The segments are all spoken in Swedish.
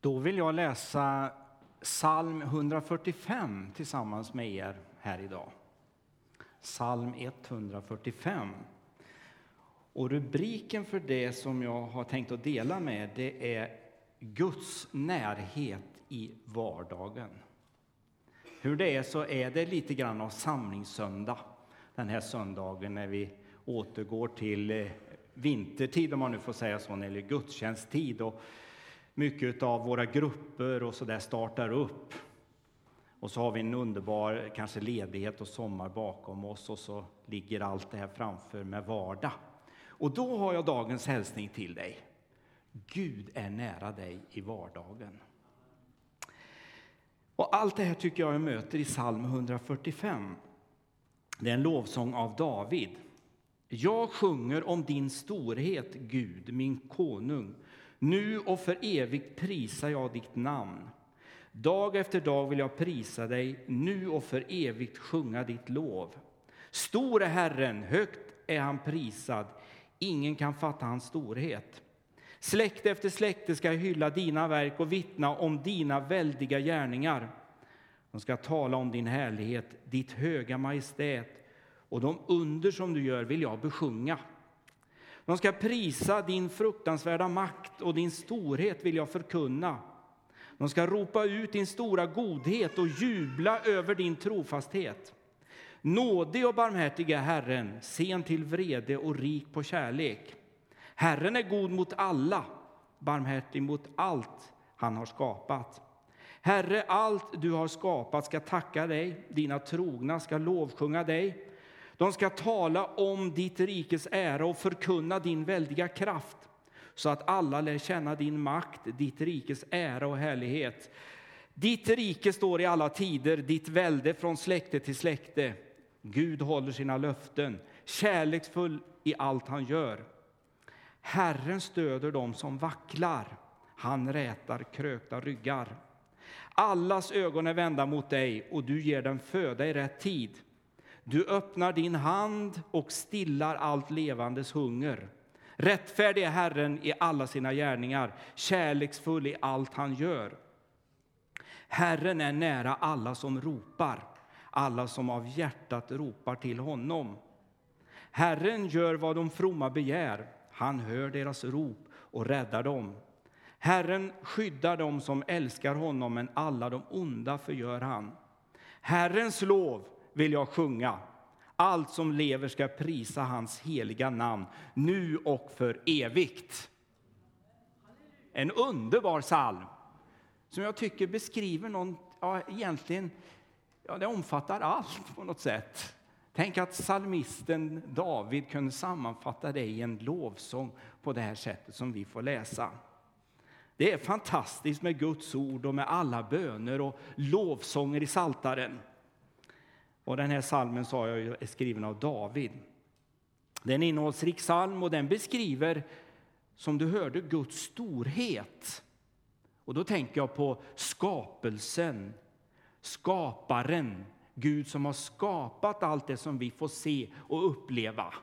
Då vill jag läsa psalm 145 tillsammans med er här idag. Psalm 145. Och rubriken för det som jag har tänkt att dela med det är Guds närhet i vardagen. Hur det är så är det lite grann av samlingssöndag den här söndagen när vi återgår till eh, vintertid om man nu får säga så, eller gudstjänsttid. Och mycket av våra grupper och så där startar upp. Och så har vi en underbar kanske ledighet och sommar bakom oss och så ligger allt det här framför med vardag. Och då har jag dagens hälsning till dig. Gud är nära dig i vardagen. Och allt det här tycker jag jag möter i psalm 145. Det är en lovsång av David. Jag sjunger om din storhet, Gud, min konung. Nu och för evigt prisar jag ditt namn. Dag efter dag vill jag prisa dig, nu och för evigt sjunga ditt lov. Stor är Herren, högt är han prisad, ingen kan fatta hans storhet. Släkte efter släkte ska hylla dina verk och vittna om dina väldiga gärningar. De ska tala om din härlighet, ditt höga majestät och de under som du gör vill jag besjunga. De ska prisa din fruktansvärda makt och din storhet vill jag förkunna. De ska ropa ut din stora godhet och jubla över din trofasthet. Nådig och barmhärtig är Herren, sen till vrede och rik på kärlek. Herren är god mot alla, barmhärtig mot allt han har skapat. Herre, allt du har skapat ska tacka dig, dina trogna ska lovsjunga dig. De ska tala om ditt rikes ära och förkunna din väldiga kraft så att alla lär känna din makt, ditt rikes ära och härlighet. Ditt rike står i alla tider, ditt välde från släkte till släkte. Gud håller sina löften, kärleksfull i allt han gör. Herren stöder dem som vacklar, han rätar krökta ryggar. Allas ögon är vända mot dig och du ger dem föda i rätt tid. Du öppnar din hand och stillar allt levandes hunger. Rättfärdig är Herren i alla sina gärningar, kärleksfull i allt han gör. Herren är nära alla som ropar, alla som av hjärtat ropar till honom. Herren gör vad de fromma begär, han hör deras rop och räddar dem. Herren skyddar dem som älskar honom, men alla de onda förgör han. Herrens lov vill jag sjunga. Allt som lever ska prisa hans heliga namn, nu och för evigt. En underbar psalm som jag tycker beskriver någon, ja, egentligen, ja, det omfattar allt på något sätt. Tänk att psalmisten David kunde sammanfatta det i en lovsång på det här sättet som vi får läsa. Det är fantastiskt med Guds ord och med alla böner och lovsånger i Saltaren. Och den här salmen sa jag är skriven av David. Det är en innehållsrik psalm och den beskriver, som du hörde, Guds storhet. Och då tänker jag på skapelsen, skaparen, Gud som har skapat allt det som vi får se och uppleva.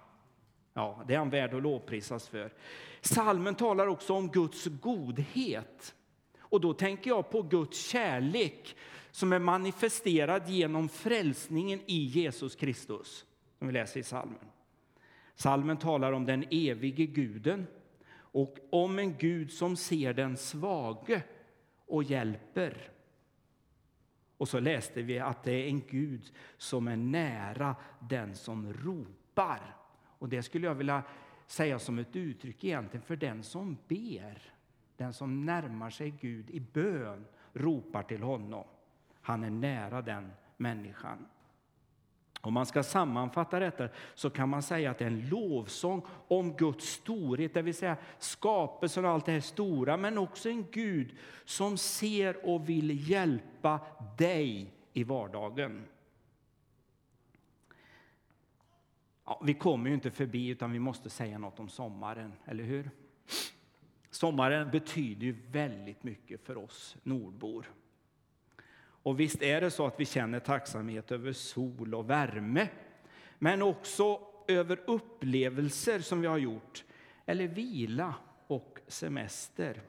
Ja, det är han värd att lovprisas för. Salmen talar också om Guds godhet. Och då tänker jag på Guds kärlek som är manifesterad genom frälsningen i Jesus Kristus, som vi läser i salmen. Salmen talar om den evige guden och om en Gud som ser den svage och hjälper. Och så läste vi att det är en Gud som är nära den som ropar. Och det skulle jag vilja säga som ett uttryck egentligen för den som ber. Den som närmar sig Gud i bön ropar till honom. Han är nära den människan. Om man ska sammanfatta detta så kan man säga att det är en lovsång om Guds storhet, det vill säga skapelsen och allt det här stora, men också en Gud som ser och vill hjälpa dig i vardagen. Ja, vi kommer ju inte förbi, utan vi måste säga något om sommaren, eller hur? Sommaren betyder ju väldigt mycket för oss nordbor. Och visst är det så att vi känner tacksamhet över sol och värme, men också över upplevelser som vi har gjort, eller vila och semester.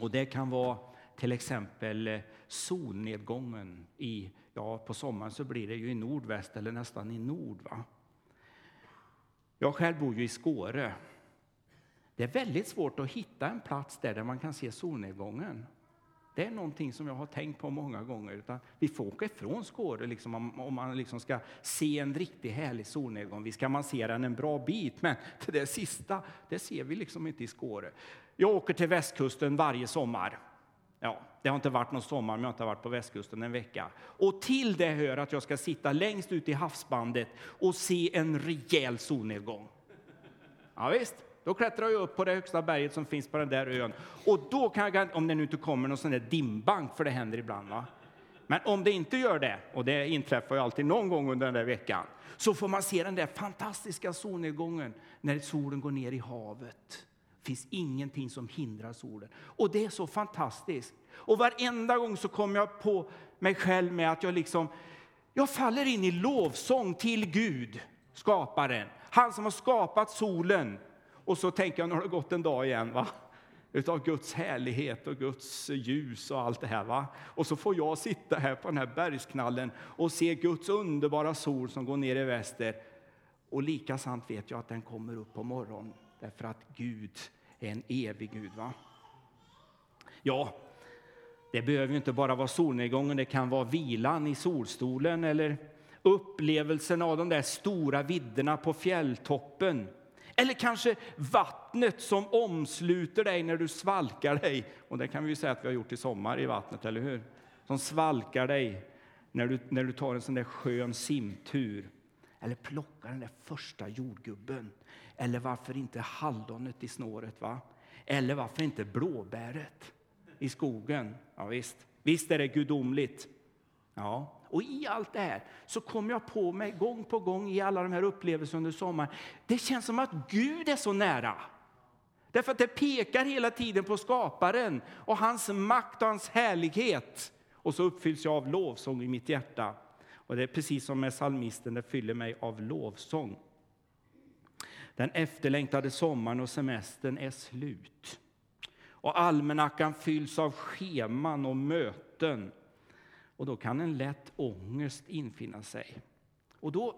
Och det kan vara till exempel eh, solnedgången i, ja på sommaren så blir det ju i nordväst eller nästan i nord. Va? Jag själv bor ju i Skåre. Det är väldigt svårt att hitta en plats där, där man kan se solnedgången. Det är någonting som jag har tänkt på många gånger. Utan vi får åka ifrån Skåre liksom, om, om man liksom ska se en riktigt härlig solnedgång. Visst kan man se den en bra bit, men det där sista det ser vi liksom inte i Skåre. Jag åker till västkusten varje sommar. Ja, det har inte varit någon sommar, men jag har inte varit på västkusten en vecka. Och till det hör att jag ska sitta längst ut i havsbandet och se en rejäl solnedgång. Ja, visst. Då klättrar jag upp på det högsta berget som finns på den där ön. Och då kan jag, om det nu inte kommer någon sån där dimbank, för det händer ibland. Va? Men om det inte gör det, och det inträffar ju alltid någon gång under den där veckan, så får man se den där fantastiska solnedgången när solen går ner i havet. Det finns ingenting som hindrar solen. Och det är så fantastiskt. Och varenda gång så kommer jag på mig själv med att jag liksom, jag faller in i lovsång till Gud, skaparen. Han som har skapat solen, och så tänker jag, nu har det gått en dag igen, va? utav Guds härlighet och Guds ljus och allt det här. Va? Och så får jag sitta här på den här bergsknallen och se Guds underbara sol som går ner i väster. Och lika sant vet jag att den kommer upp på morgonen, därför att Gud är en evig Gud. Va? Ja, det behöver ju inte bara vara solnedgången, det kan vara vilan i solstolen eller upplevelsen av de där stora vidderna på fjälltoppen eller kanske vattnet som omsluter dig när du svalkar dig. Och det kan vi ju säga att vi har gjort i sommar i vattnet, eller hur? Som svalkar dig när du, när du tar en sån där skön simtur. Eller plockar den där första jordgubben. Eller varför inte hallonet i snåret, va? Eller varför inte blåbäret i skogen? Ja, visst. visst är det gudomligt. Ja, och i allt det här så kom jag på mig gång på gång i alla de här upplevelserna under sommaren. Det känns som att Gud är så nära. Därför att det pekar hela tiden på skaparen och hans makt och hans härlighet. Och så uppfylls jag av lovsång i mitt hjärta. Och det är precis som med salmisten, det fyller mig av lovsång. Den efterlängtade sommaren och semestern är slut. Och almanackan fylls av scheman och möten och då kan en lätt ångest infinna sig. Och då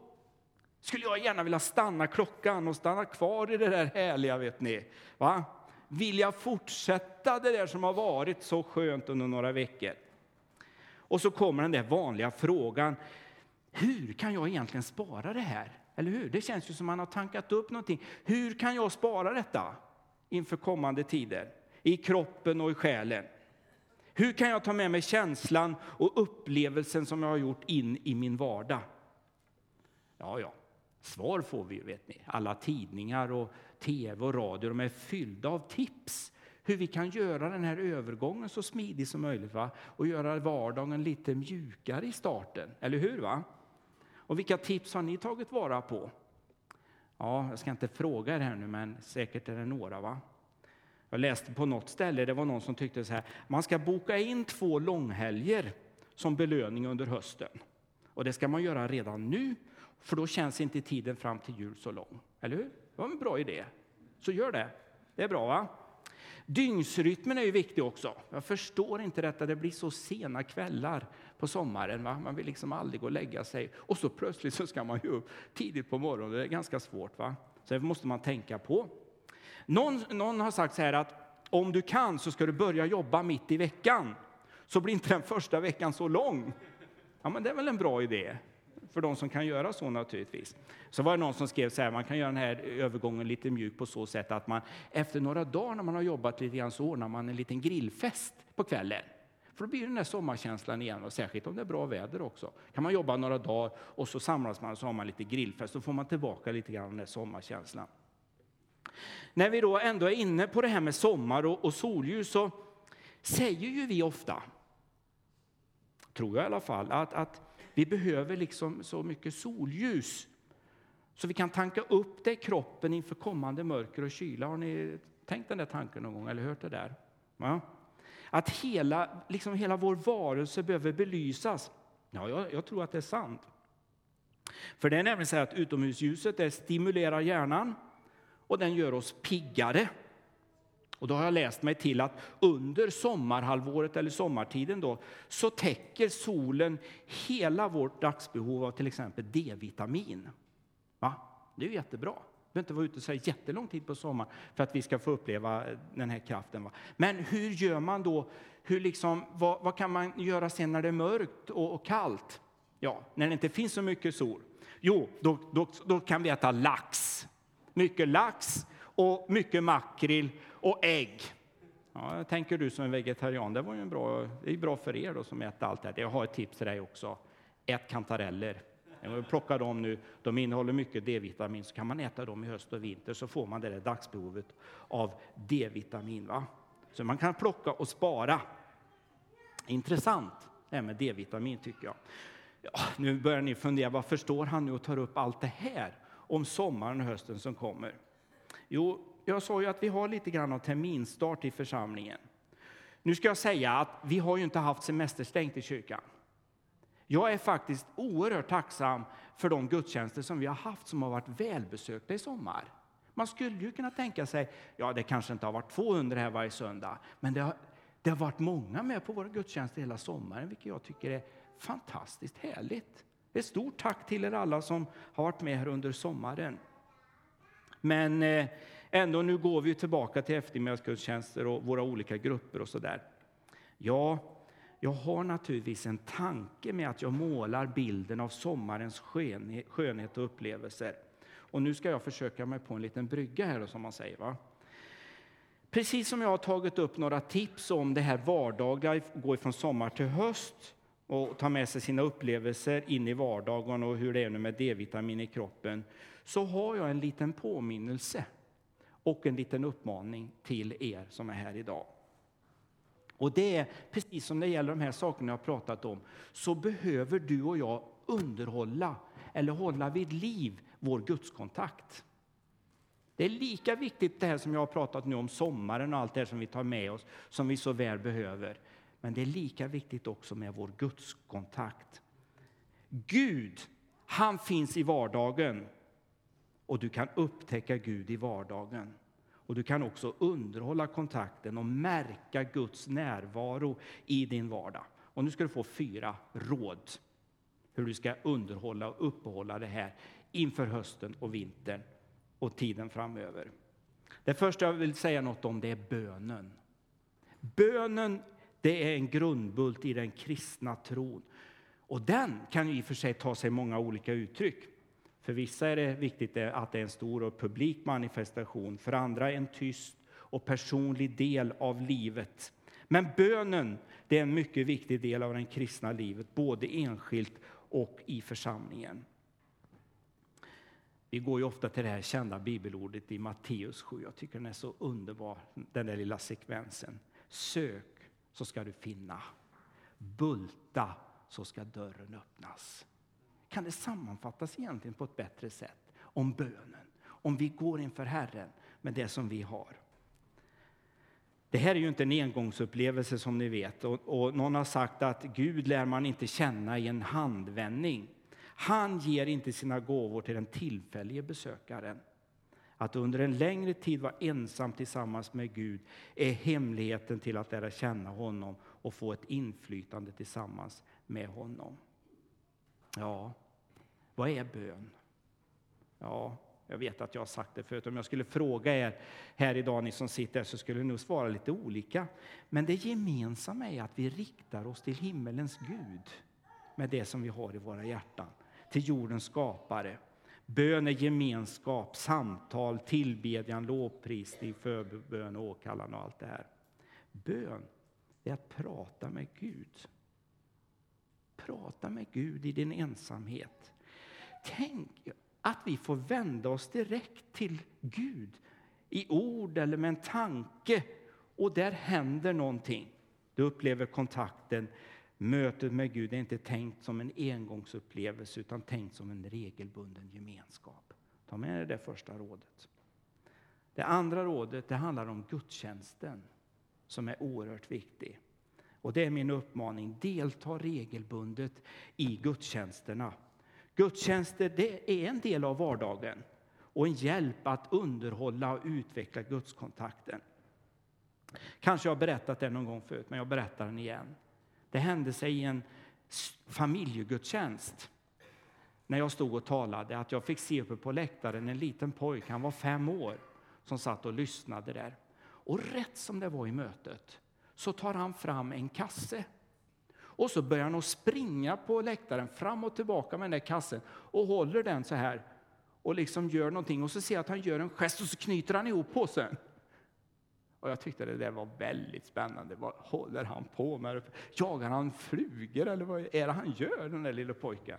skulle jag gärna vilja stanna klockan och stanna kvar i det där härliga, vet ni. Va? Vill jag fortsätta det där som har varit så skönt under några veckor? Och så kommer den där vanliga frågan. Hur kan jag egentligen spara det här? Eller hur? Det känns ju som man har tankat upp någonting. Hur kan jag spara detta inför kommande tider? I kroppen och i själen. Hur kan jag ta med mig känslan och upplevelsen som jag har gjort in i min vardag? Ja, ja, svar får vi vet ni. Alla tidningar och tv och radio de är fyllda av tips hur vi kan göra den här övergången så smidig som möjligt va? och göra vardagen lite mjukare i starten. Eller hur? va? Och vilka tips har ni tagit vara på? Ja, jag ska inte fråga er här nu, men säkert är det några. va? Jag läste på något ställe, det var någon som tyckte så här, man ska boka in två långhelger som belöning under hösten. Och det ska man göra redan nu, för då känns inte tiden fram till jul så lång. Eller hur? Det var en bra idé. Så gör det. Det är bra va? Dygnsrytmen är ju viktig också. Jag förstår inte detta, det blir så sena kvällar på sommaren. Va? Man vill liksom aldrig gå och lägga sig. Och så plötsligt så ska man ju upp tidigt på morgonen. Det är ganska svårt. va? Så det måste man tänka på. Någon, någon har sagt så här att om du kan så ska du börja jobba mitt i veckan. Så blir inte den första veckan så lång. Ja, men det är väl en bra idé för de som kan göra så naturligtvis. Så var det någon som skrev så här, man kan göra den här övergången lite mjuk på så sätt att man efter några dagar när man har jobbat lite grann så ordnar man en liten grillfest på kvällen. För då blir det den där sommarkänslan igen, och särskilt om det är bra väder också. Kan man jobba några dagar och så samlas man och så har man lite grillfest, så får man tillbaka lite grann den där sommarkänslan. När vi då ändå är inne på det här med sommar och, och solljus så säger ju vi ofta, tror jag i alla fall, att, att vi behöver liksom så mycket solljus så vi kan tanka upp det i kroppen inför kommande mörker och kyla. Har ni tänkt den där tanken någon gång eller hört det där? Ja. Att hela, liksom hela vår varelse behöver belysas. Ja, jag, jag tror att det är sant. För det är nämligen så att utomhusljuset det stimulerar hjärnan och den gör oss piggare. Och då har jag läst mig till att under sommarhalvåret eller sommartiden då, så täcker solen hela vårt dagsbehov av till exempel D-vitamin. Va? Det är ju jättebra. Vi behöver inte vara ute så jättelång tid på sommaren för att vi ska få uppleva den här kraften. Va? Men hur gör man då? Hur liksom, vad, vad kan man göra sen när det är mörkt och, och kallt? Ja, när det inte finns så mycket sol. Jo, då, då, då kan vi äta lax. Mycket lax och mycket makrill och ägg. Ja, tänker du som en vegetarian, det var ju en bra, det är bra för er då som äter allt det här. Jag har ett tips till dig också. Ät kantareller. Plocka dem nu. De innehåller mycket D-vitamin, så kan man äta dem i höst och vinter så får man det där dagsbehovet av D-vitamin. Va? Så man kan plocka och spara. Intressant det här med D-vitamin tycker jag. Ja, nu börjar ni fundera, vad förstår han nu och tar upp allt det här om sommaren och hösten som kommer? Jo, jag sa ju att vi har lite grann av terminstart i församlingen. Nu ska jag säga att vi har ju inte haft semesterstängt i kyrkan. Jag är faktiskt oerhört tacksam för de gudstjänster som vi har haft som har varit välbesökta i sommar. Man skulle ju kunna tänka sig, ja det kanske inte har varit 200 här varje söndag, men det har, det har varit många med på våra gudstjänster hela sommaren, vilket jag tycker är fantastiskt härligt. Ett stort tack till er alla som har varit med här under sommaren. Men eh, ändå, nu går vi tillbaka till eftermiddagsgudstjänster och våra olika grupper och så där. Ja, jag har naturligtvis en tanke med att jag målar bilden av sommarens skönhet och upplevelser. Och nu ska jag försöka mig på en liten brygga här, som man säger. Va? Precis som jag har tagit upp några tips om det här vardagliga, gå från sommar till höst och ta med sig sina upplevelser in i vardagen och hur det är nu med D-vitamin i kroppen, så har jag en liten påminnelse och en liten uppmaning till er som är här idag. Och det är precis som det gäller de här sakerna jag har pratat om, så behöver du och jag underhålla eller hålla vid liv vår gudskontakt. Det är lika viktigt det här som jag har pratat nu om sommaren och allt det som vi tar med oss, som vi så väl behöver. Men det är lika viktigt också med vår gudskontakt. Gud, han finns i vardagen. Och du kan upptäcka Gud i vardagen. Och du kan också underhålla kontakten och märka Guds närvaro i din vardag. Och nu ska du få fyra råd hur du ska underhålla och uppehålla det här inför hösten och vintern och tiden framöver. Det första jag vill säga något om det är bönen. Bönen det är en grundbult i den kristna tron. Och den kan i och för sig ta sig många olika uttryck. För vissa är det viktigt att det är en stor och publik manifestation, för andra en tyst och personlig del av livet. Men bönen det är en mycket viktig del av det kristna livet, både enskilt och i församlingen. Vi går ju ofta till det här kända bibelordet i Matteus 7. Jag tycker den är så underbar, den där lilla sekvensen. Sök så ska du finna. Bulta så ska dörren öppnas. Kan det sammanfattas egentligen på ett bättre sätt om bönen? Om vi går inför Herren med det som vi har. Det här är ju inte en engångsupplevelse som ni vet. Och, och, någon har sagt att Gud lär man inte känna i en handvändning. Han ger inte sina gåvor till den tillfällige besökaren. Att under en längre tid vara ensam tillsammans med Gud är hemligheten till att lära känna honom och få ett inflytande tillsammans med honom. Ja, vad är bön? Ja, jag vet att jag har sagt det förut. Om jag skulle fråga er här idag, ni som sitter här, så skulle ni nog svara lite olika. Men det gemensamma är att vi riktar oss till himmelens Gud med det som vi har i våra hjärtan, till jordens skapare. Bön är gemenskap, samtal, tillbedjan, lovprisning, förbön, åkallan och allt det här. Bön är att prata med Gud. Prata med Gud i din ensamhet. Tänk att vi får vända oss direkt till Gud i ord eller med en tanke och där händer någonting. Du upplever kontakten Mötet med Gud är inte tänkt som en engångsupplevelse utan tänkt som en regelbunden gemenskap. Ta med dig det första rådet. Det andra rådet det handlar om gudstjänsten som är oerhört viktig. Och det är min uppmaning. Delta regelbundet i gudstjänsterna. Gudstjänster det är en del av vardagen och en hjälp att underhålla och utveckla gudskontakten. Kanske jag har berättat det någon gång förut, men jag berättar den igen. Det hände sig i en familjegudstjänst när jag stod och talade att jag fick se uppe på läktaren en liten pojke, han var fem år, som satt och lyssnade där. Och rätt som det var i mötet så tar han fram en kasse. Och så börjar han att springa på läktaren fram och tillbaka med den där kassen och håller den så här och liksom gör någonting och så ser jag att han gör en gest och så knyter han ihop påsen. Och jag tyckte det där var väldigt spännande. Vad håller han på med? Jagar han flugor eller vad är det han gör, den där lilla pojken?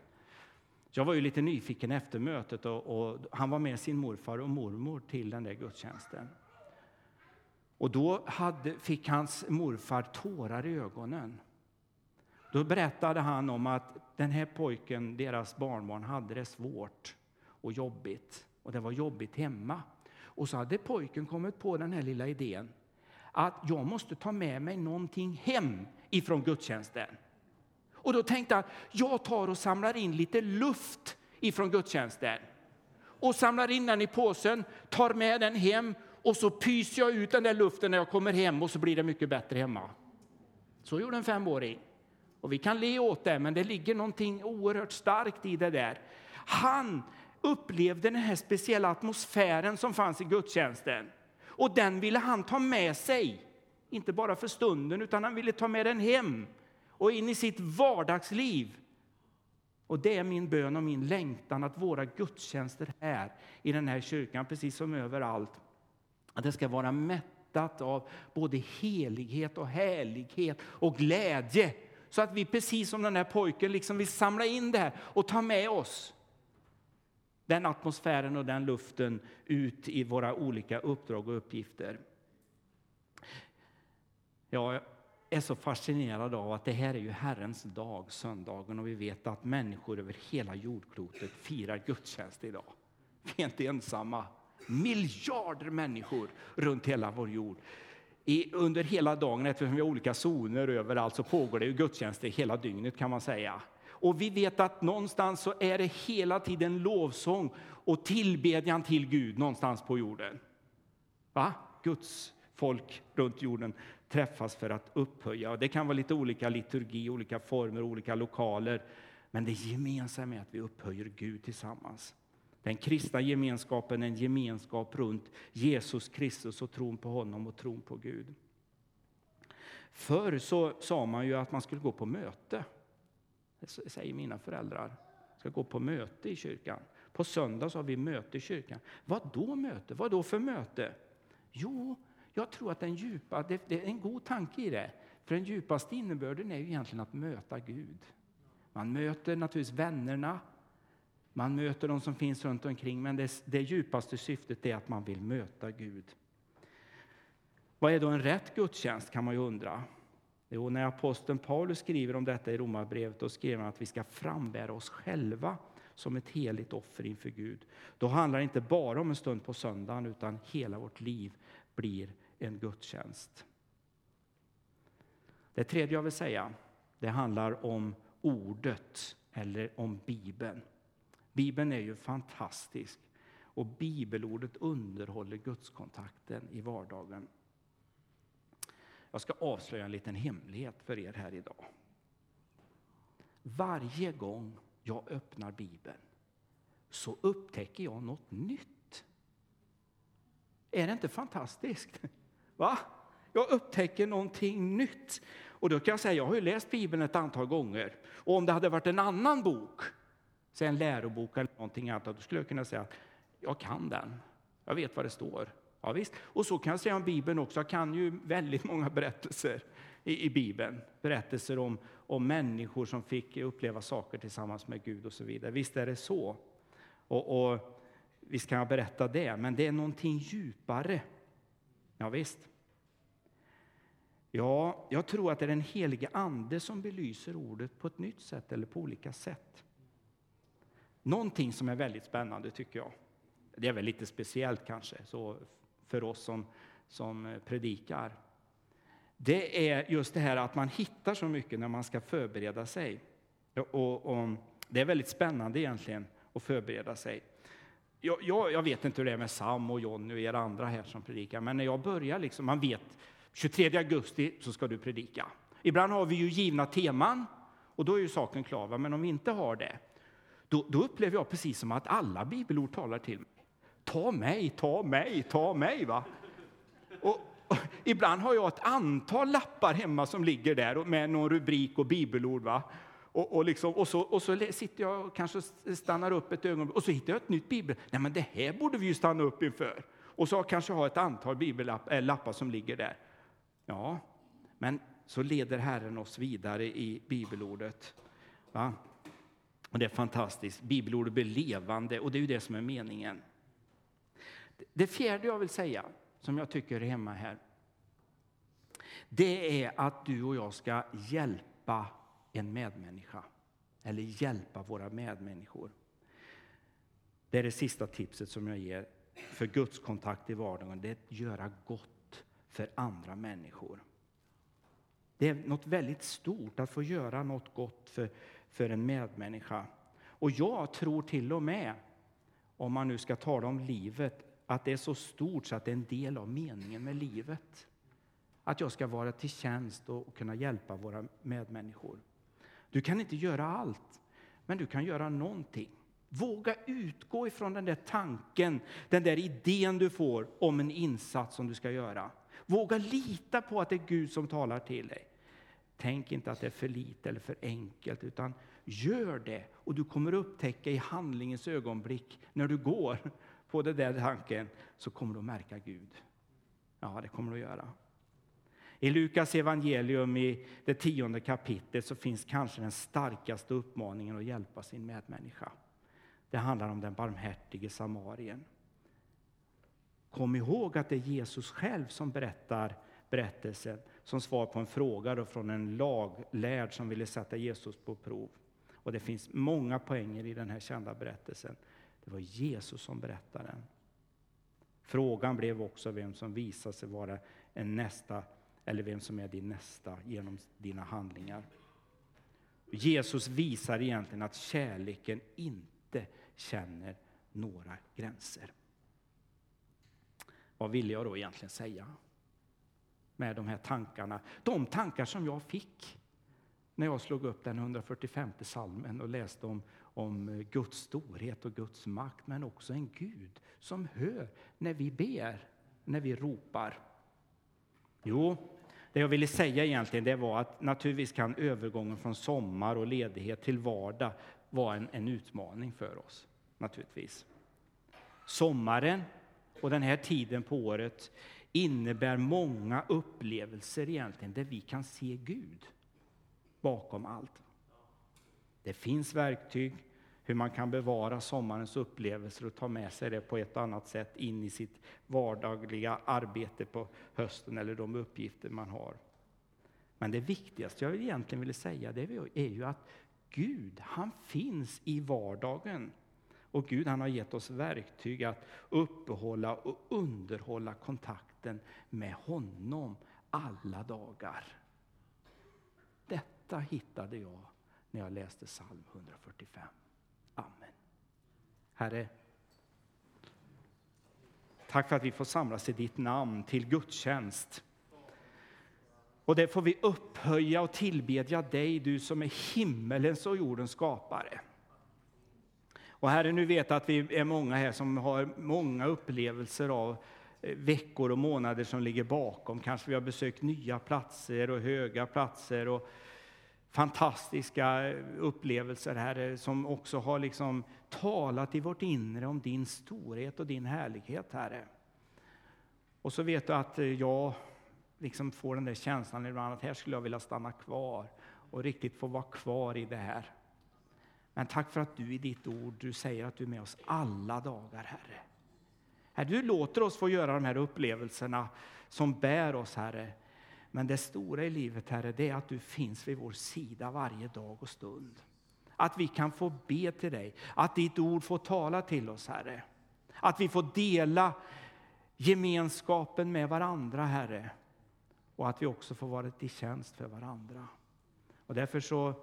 Jag var ju lite nyfiken efter mötet och, och, han var med sin morfar och mormor till den där gudstjänsten. Och då hade, fick hans morfar tårar i ögonen. Då berättade han om att den här pojken, deras barnbarn, hade det svårt och jobbigt. Och det var jobbigt hemma. Och så hade pojken kommit på den här lilla idén att jag måste ta med mig någonting hem ifrån gudstjänsten. Och då tänkte han, jag tar och samlar in lite luft ifrån gudstjänsten. Och samlar in den i påsen, tar med den hem och så pyser jag ut den där luften när jag kommer hem och så blir det mycket bättre hemma. Så gjorde en femåring. Och vi kan le åt det, men det ligger någonting oerhört starkt i det där. Han upplevde den här speciella atmosfären som fanns i gudstjänsten. Och den ville han ta med sig, inte bara för stunden, utan han ville ta med den hem och in i sitt vardagsliv. Och det är min bön och min längtan att våra gudstjänster här i den här kyrkan, precis som överallt, att det ska vara mättat av både helighet och härlighet och glädje. Så att vi precis som den här pojken liksom vill samla in det här och ta med oss den atmosfären och den luften ut i våra olika uppdrag och uppgifter. Jag är så fascinerad av att det här är ju Herrens dag, söndagen, och vi vet att människor över hela jordklotet firar gudstjänst idag. Vi är inte ensamma. Miljarder människor runt hela vår jord. I, under hela dagen, eftersom vi har olika zoner överallt, så pågår det ju gudstjänster hela dygnet kan man säga. Och vi vet att någonstans så är det hela tiden lovsång och tillbedjan till Gud någonstans på jorden. Va? Guds folk runt jorden träffas för att upphöja. Det kan vara lite olika liturgi, olika former, olika lokaler. Men det gemensamma är att vi upphöjer Gud tillsammans. Den kristna gemenskapen är en gemenskap runt Jesus Kristus och tron på honom och tron på Gud. Förr så sa man ju att man skulle gå på möte. Det säger mina föräldrar. ska gå på möte i kyrkan. På söndag så har vi möte i kyrkan. Vad då möte? Vad då för möte? Jo, jag tror att den djupa, det, det är en god tanke i det. För den djupaste innebörden är ju egentligen att möta Gud. Man möter naturligtvis vännerna, man möter de som finns runt omkring, men det, det djupaste syftet är att man vill möta Gud. Vad är då en rätt gudstjänst kan man ju undra. Jo, när aposteln Paulus skriver om detta i Romarbrevet, då skriver han att vi ska frambära oss själva som ett heligt offer inför Gud. Då handlar det inte bara om en stund på söndagen, utan hela vårt liv blir en gudstjänst. Det tredje jag vill säga, det handlar om ordet eller om Bibeln. Bibeln är ju fantastisk och bibelordet underhåller gudskontakten i vardagen. Jag ska avslöja en liten hemlighet för er här idag. Varje gång jag öppnar Bibeln så upptäcker jag något nytt. Är det inte fantastiskt? Va? Jag upptäcker någonting nytt. Och då kan jag säga, jag har ju läst Bibeln ett antal gånger. Och om det hade varit en annan bok, en lärobok eller någonting annat, då skulle jag kunna säga att jag kan den. Jag vet vad det står. Ja, visst. Och så kan jag säga om Bibeln också. Jag kan ju väldigt många berättelser i, i Bibeln. Berättelser om, om människor som fick uppleva saker tillsammans med Gud och så vidare. Visst är det så. Och, och visst kan jag berätta det, men det är någonting djupare. Ja, visst. Ja, jag tror att det är den helige Ande som belyser ordet på ett nytt sätt eller på olika sätt. Någonting som är väldigt spännande tycker jag. Det är väl lite speciellt kanske, så för oss som, som eh, predikar. Det är just det här att man hittar så mycket när man ska förbereda sig. Och, och det är väldigt spännande egentligen att förbereda sig. Jag, jag, jag, vet inte hur det är med Sam och Jonny och er andra här som predikar, men när jag börjar, liksom, man vet 23 augusti så ska du predika. Ibland har vi ju givna teman och då är ju saken klar. Va? Men om vi inte har det, då, då upplever jag precis som att alla bibelord talar till mig. Ta mig, ta mig, ta mig. Va? Och, och, ibland har jag ett antal lappar hemma som ligger där med någon rubrik och bibelord. Va? Och, och, liksom, och, så, och så sitter jag och kanske stannar upp ett ögonblick och så hittar jag ett nytt bibel. Nej, men det här borde vi ju stanna upp inför. Och så kanske ha ett antal bibellappar eh, som ligger där. Ja, men så leder Herren oss vidare i bibelordet. Va? Och det är fantastiskt. Bibelordet blir levande och det är ju det som är meningen. Det fjärde jag vill säga, som jag tycker är hemma här, det är att du och jag ska hjälpa en medmänniska. Eller hjälpa våra medmänniskor. Det är det sista tipset som jag ger för Guds kontakt i vardagen. Det är att göra gott för andra människor. Det är något väldigt stort att få göra något gott för, för en medmänniska. Och jag tror till och med, om man nu ska tala om livet, att det är så stort så att det är en del av meningen med livet. Att jag ska vara till tjänst och kunna hjälpa våra medmänniskor. Du kan inte göra allt, men du kan göra någonting. Våga utgå ifrån den där tanken, den där idén du får om en insats som du ska göra. Våga lita på att det är Gud som talar till dig. Tänk inte att det är för lite eller för enkelt, utan gör det. Och du kommer upptäcka i handlingens ögonblick, när du går på den där tanken, så kommer du att märka Gud. Ja, det kommer du att göra. I Lukas evangelium i det tionde kapitlet så finns kanske den starkaste uppmaningen att hjälpa sin medmänniska. Det handlar om den barmhärtige samarien. Kom ihåg att det är Jesus själv som berättar berättelsen som svar på en fråga från en laglärd som ville sätta Jesus på prov. Och det finns många poänger i den här kända berättelsen. Det var Jesus som berättade den. Frågan blev också vem som visar sig vara en nästa eller vem som är din nästa genom dina handlingar. Jesus visar egentligen att kärleken inte känner några gränser. Vad ville jag då egentligen säga med de här tankarna? De tankar som jag fick när jag slog upp den 145 salmen och läste om, om Guds storhet och Guds makt, men också en Gud som hör när vi ber, när vi ropar. Jo, det jag ville säga egentligen det var att naturligtvis kan övergången från sommar och ledighet till vardag vara en, en utmaning för oss. Naturligtvis. Sommaren och den här tiden på året innebär många upplevelser egentligen där vi kan se Gud bakom allt. Det finns verktyg hur man kan bevara sommarens upplevelser och ta med sig det på ett annat sätt in i sitt vardagliga arbete på hösten eller de uppgifter man har. Men det viktigaste jag egentligen ville säga det är ju att Gud, han finns i vardagen. Och Gud han har gett oss verktyg att uppehålla och underhålla kontakten med honom alla dagar. Detta hittade jag när jag läste psalm 145. Amen. Herre, tack för att vi får samlas i ditt namn till gudstjänst. Och det får vi upphöja och tillbedja dig, du som är himmelens och jordens skapare. Och Herre, nu vet jag att vi är många här som har många upplevelser av eh, veckor och månader som ligger bakom. Kanske vi har besökt nya platser och höga platser och fantastiska eh, upplevelser, Herre, som också har liksom talat i vårt inre om din storhet och din härlighet, Herre. Och så vet du att eh, jag liksom får den där känslan ibland att här skulle jag vilja stanna kvar och riktigt få vara kvar i det här. Men tack för att du i ditt ord du säger att du är med oss alla dagar, Herre. Herre, du låter oss få göra de här upplevelserna som bär oss, Herre. Men det stora i livet, Herre, det är att du finns vid vår sida varje dag och stund. Att vi kan få be till dig, att ditt ord får tala till oss, Herre. Att vi får dela gemenskapen med varandra, Herre. Och att vi också får vara till tjänst för varandra. Och därför så,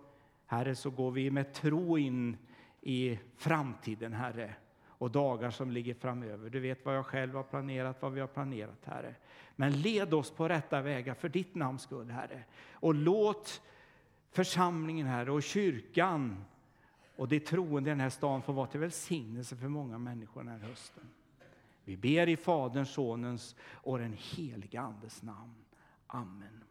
Herre, så går vi med tro in i framtiden, Herre och dagar som ligger framöver. Du vet vad jag själv har planerat, vad vi har planerat, Herre. Men led oss på rätta vägar för ditt namns skull, Herre. Och låt församlingen, Herre, och kyrkan och de troende i den här staden få vara till välsignelse för många människor den här hösten. Vi ber i Faderns, Sonens och den helige Andes namn. Amen.